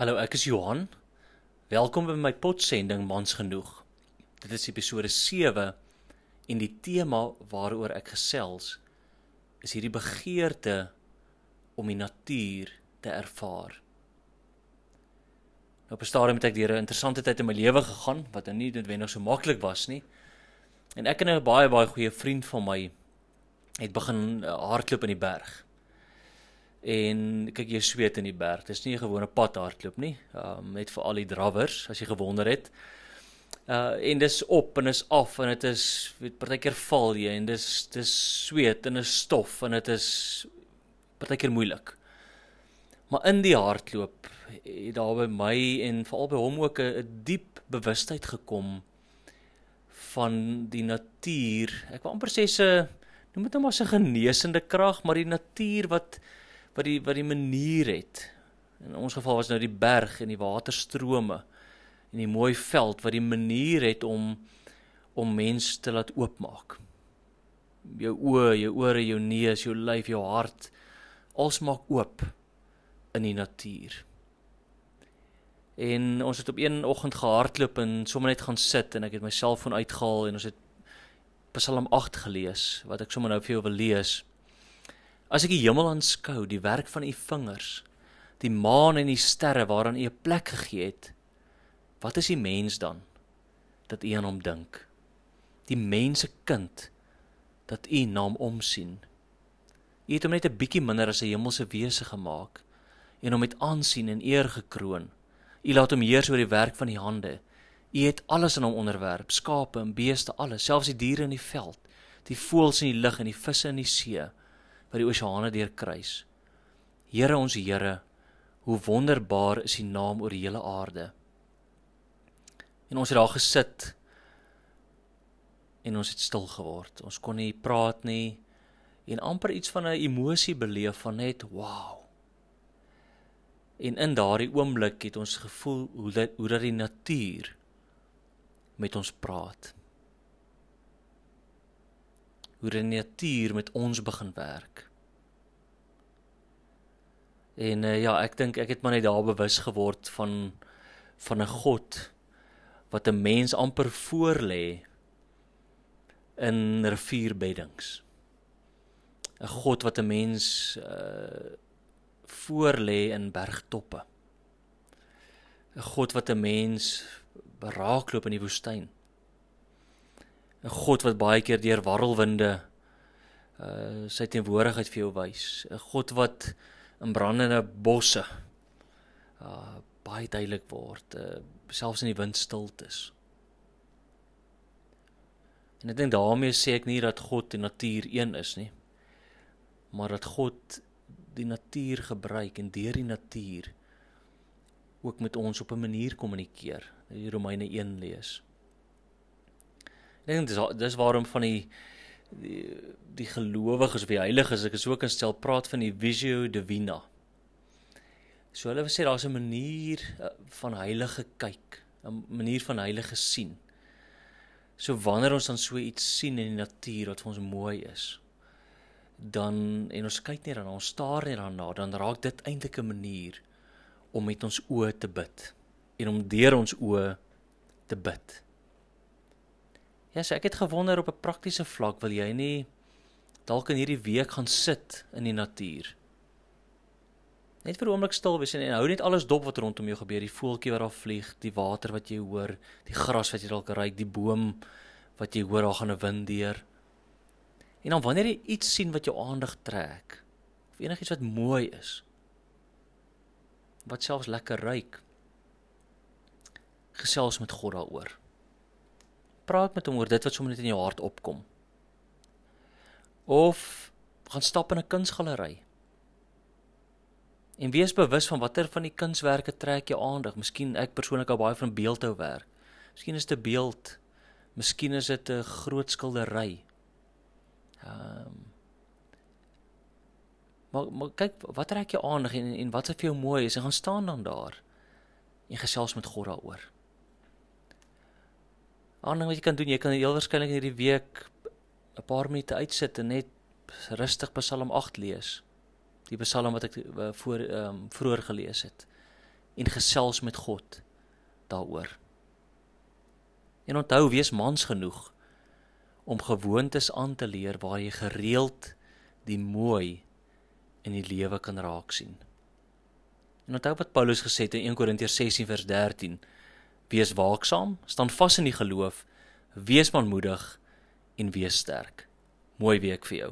Hallo, ek is Johan. Welkom by my potsending Mans genoeg. Dit is episode 7 en die tema waaroor ek gesels is hierdie begeerte om die natuur te ervaar. Nou op 'n stadium het ek deur 'n interessante tyd in my lewe gegaan wat nou nie noodwendig so maklik was nie. En ek en 'n baie baie goeie vriend van my het begin uh, hardloop in die berg en kyk jy sweet in die berg. Dis nie 'n gewone pad hardloop nie. Um net vir al die drawers as jy gewonder het. Uh en dis op en is af en dit is weet partykeer val jy en dis dis sweet en is stof en dit is partykeer moeilik. Maar in die hardloop het daar by my en veral by hom ook 'n diep bewustheid gekom van die natuur. Ek wil amper sê se noem dit nou maar 'n genesende krag, maar die natuur wat wat die wat die manier het. In ons geval was nou die berg en die waterstrome en die mooi veld wat die manier het om om mens te laat oopmaak. Jou oë, jou ore, jou neus, jou lyf, jou hart als maak oop in die natuur. En ons het op een oggend gehardloop en sommer net gaan sit en ek het my selfoon uitgehaal en ons het Psalm 8 gelees wat ek sommer nou vir jou wil lees. As ek die hemel aanskou, die werk van u vingers, die maan en die sterre waaraan u 'n plek gegee het, wat is die mens dan dat u aan hom dink? Die mense kind dat u na hom omsien. U het hom net 'n bietjie minder as 'n hemelse wese gemaak en hom met aansien en eer gekroon. U laat hom heers oor die werk van die hande. U het alles aan hom onderwerp, skape en beeste, alles, selfs die diere in die veld, die voëls in die lug en die visse in die see wat die oseane deurkruis. Here ons Here, hoe wonderbaar is U naam oor die hele aarde. En ons het daar gesit en ons het stil geword. Ons kon nie praat nie en amper iets van 'n emosie beleef van net wow. En in daardie oomblik het ons gevoel hoe dit hoe dat die natuur met ons praat hoe die natuur met ons begin werk. En uh, ja, ek dink ek het maar net daar bewus geword van van 'n God wat 'n mens amper voor lê in rivierbeddings. 'n God wat 'n mens uh voor lê in bergtoppe. 'n God wat 'n mens beraakloop in die woestyn. 'n God wat baie keer deur warrelwinde uh sy teenwoordigheid vir jou wys. 'n God wat in brandende bosse uh baie duidelik word, uh selfs in die windstiltes. En ek dink daarmee sê ek nie dat God en natuur een is nie, maar dat God die natuur gebruik en deur die natuur ook met ons op 'n manier kommunikeer. Die Romeine 1 lees. Ek dink dis dis waarom van die die, die gelowiges of die heiliges ek is ook in stel praat van die visio divina. So hulle sê daar's 'n manier eh, van heilige kyk, 'n manier van heilige sien. So wanneer ons dan so iets sien in die natuur wat vir ons mooi is, dan en ons kyk net daarna, ons staar net daarna, dan raak dit eintlik 'n manier om met ons oë te bid en om deur ons oë te bid. Ja, so ek het gewonder op 'n praktiese vlak, wil jy nie dalk in hierdie week gaan sit in die natuur? Net vir 'n oomblik stil wees en hou net alles dop wat rondom jou gebeur, die voeltjie wat daar vlieg, die water wat jy hoor, die gras wat jy dalk ruik, die boom wat jy hoor daar gaan 'n wind deur. En dan wanneer jy iets sien wat jou aandag trek, of enigiets wat mooi is, wat selfs lekker ruik, gesels met God daaroor praat met hom oor dit wat sommer net in jou hart opkom. Of gaan stap in 'n kunsgalery. En wees bewus van watter van die kunswerke trek jou aandag. Miskien ek persoonlik hou baie van beeldhou werk. Miskien is dit 'n beeld. Miskien is dit 'n groot skildery. Ehm um, Maar maar kyk, wat trek jou aandag en en wat is vir jou mooi is en gaan staan dan daar en gesels met God daaroor ander wat jy kan doen, jy kan heel waarskynlik hierdie week 'n paar minute uitsit en net rustig Psalm 8 lees. Die Psalm wat ek uh, voor ehm um, vroeër gelees het. en gesels met God daaroor. En onthou, wees mans genoeg om gewoontes aan te leer waar jy gereeld die mooi in die lewe kan raak sien. En onthou wat Paulus gesê het in 1 Korintiërs 16 vers 13: Wees waaksaam, staan vas in die geloof, wees manmoedig en wees sterk. Mooi week vir jou.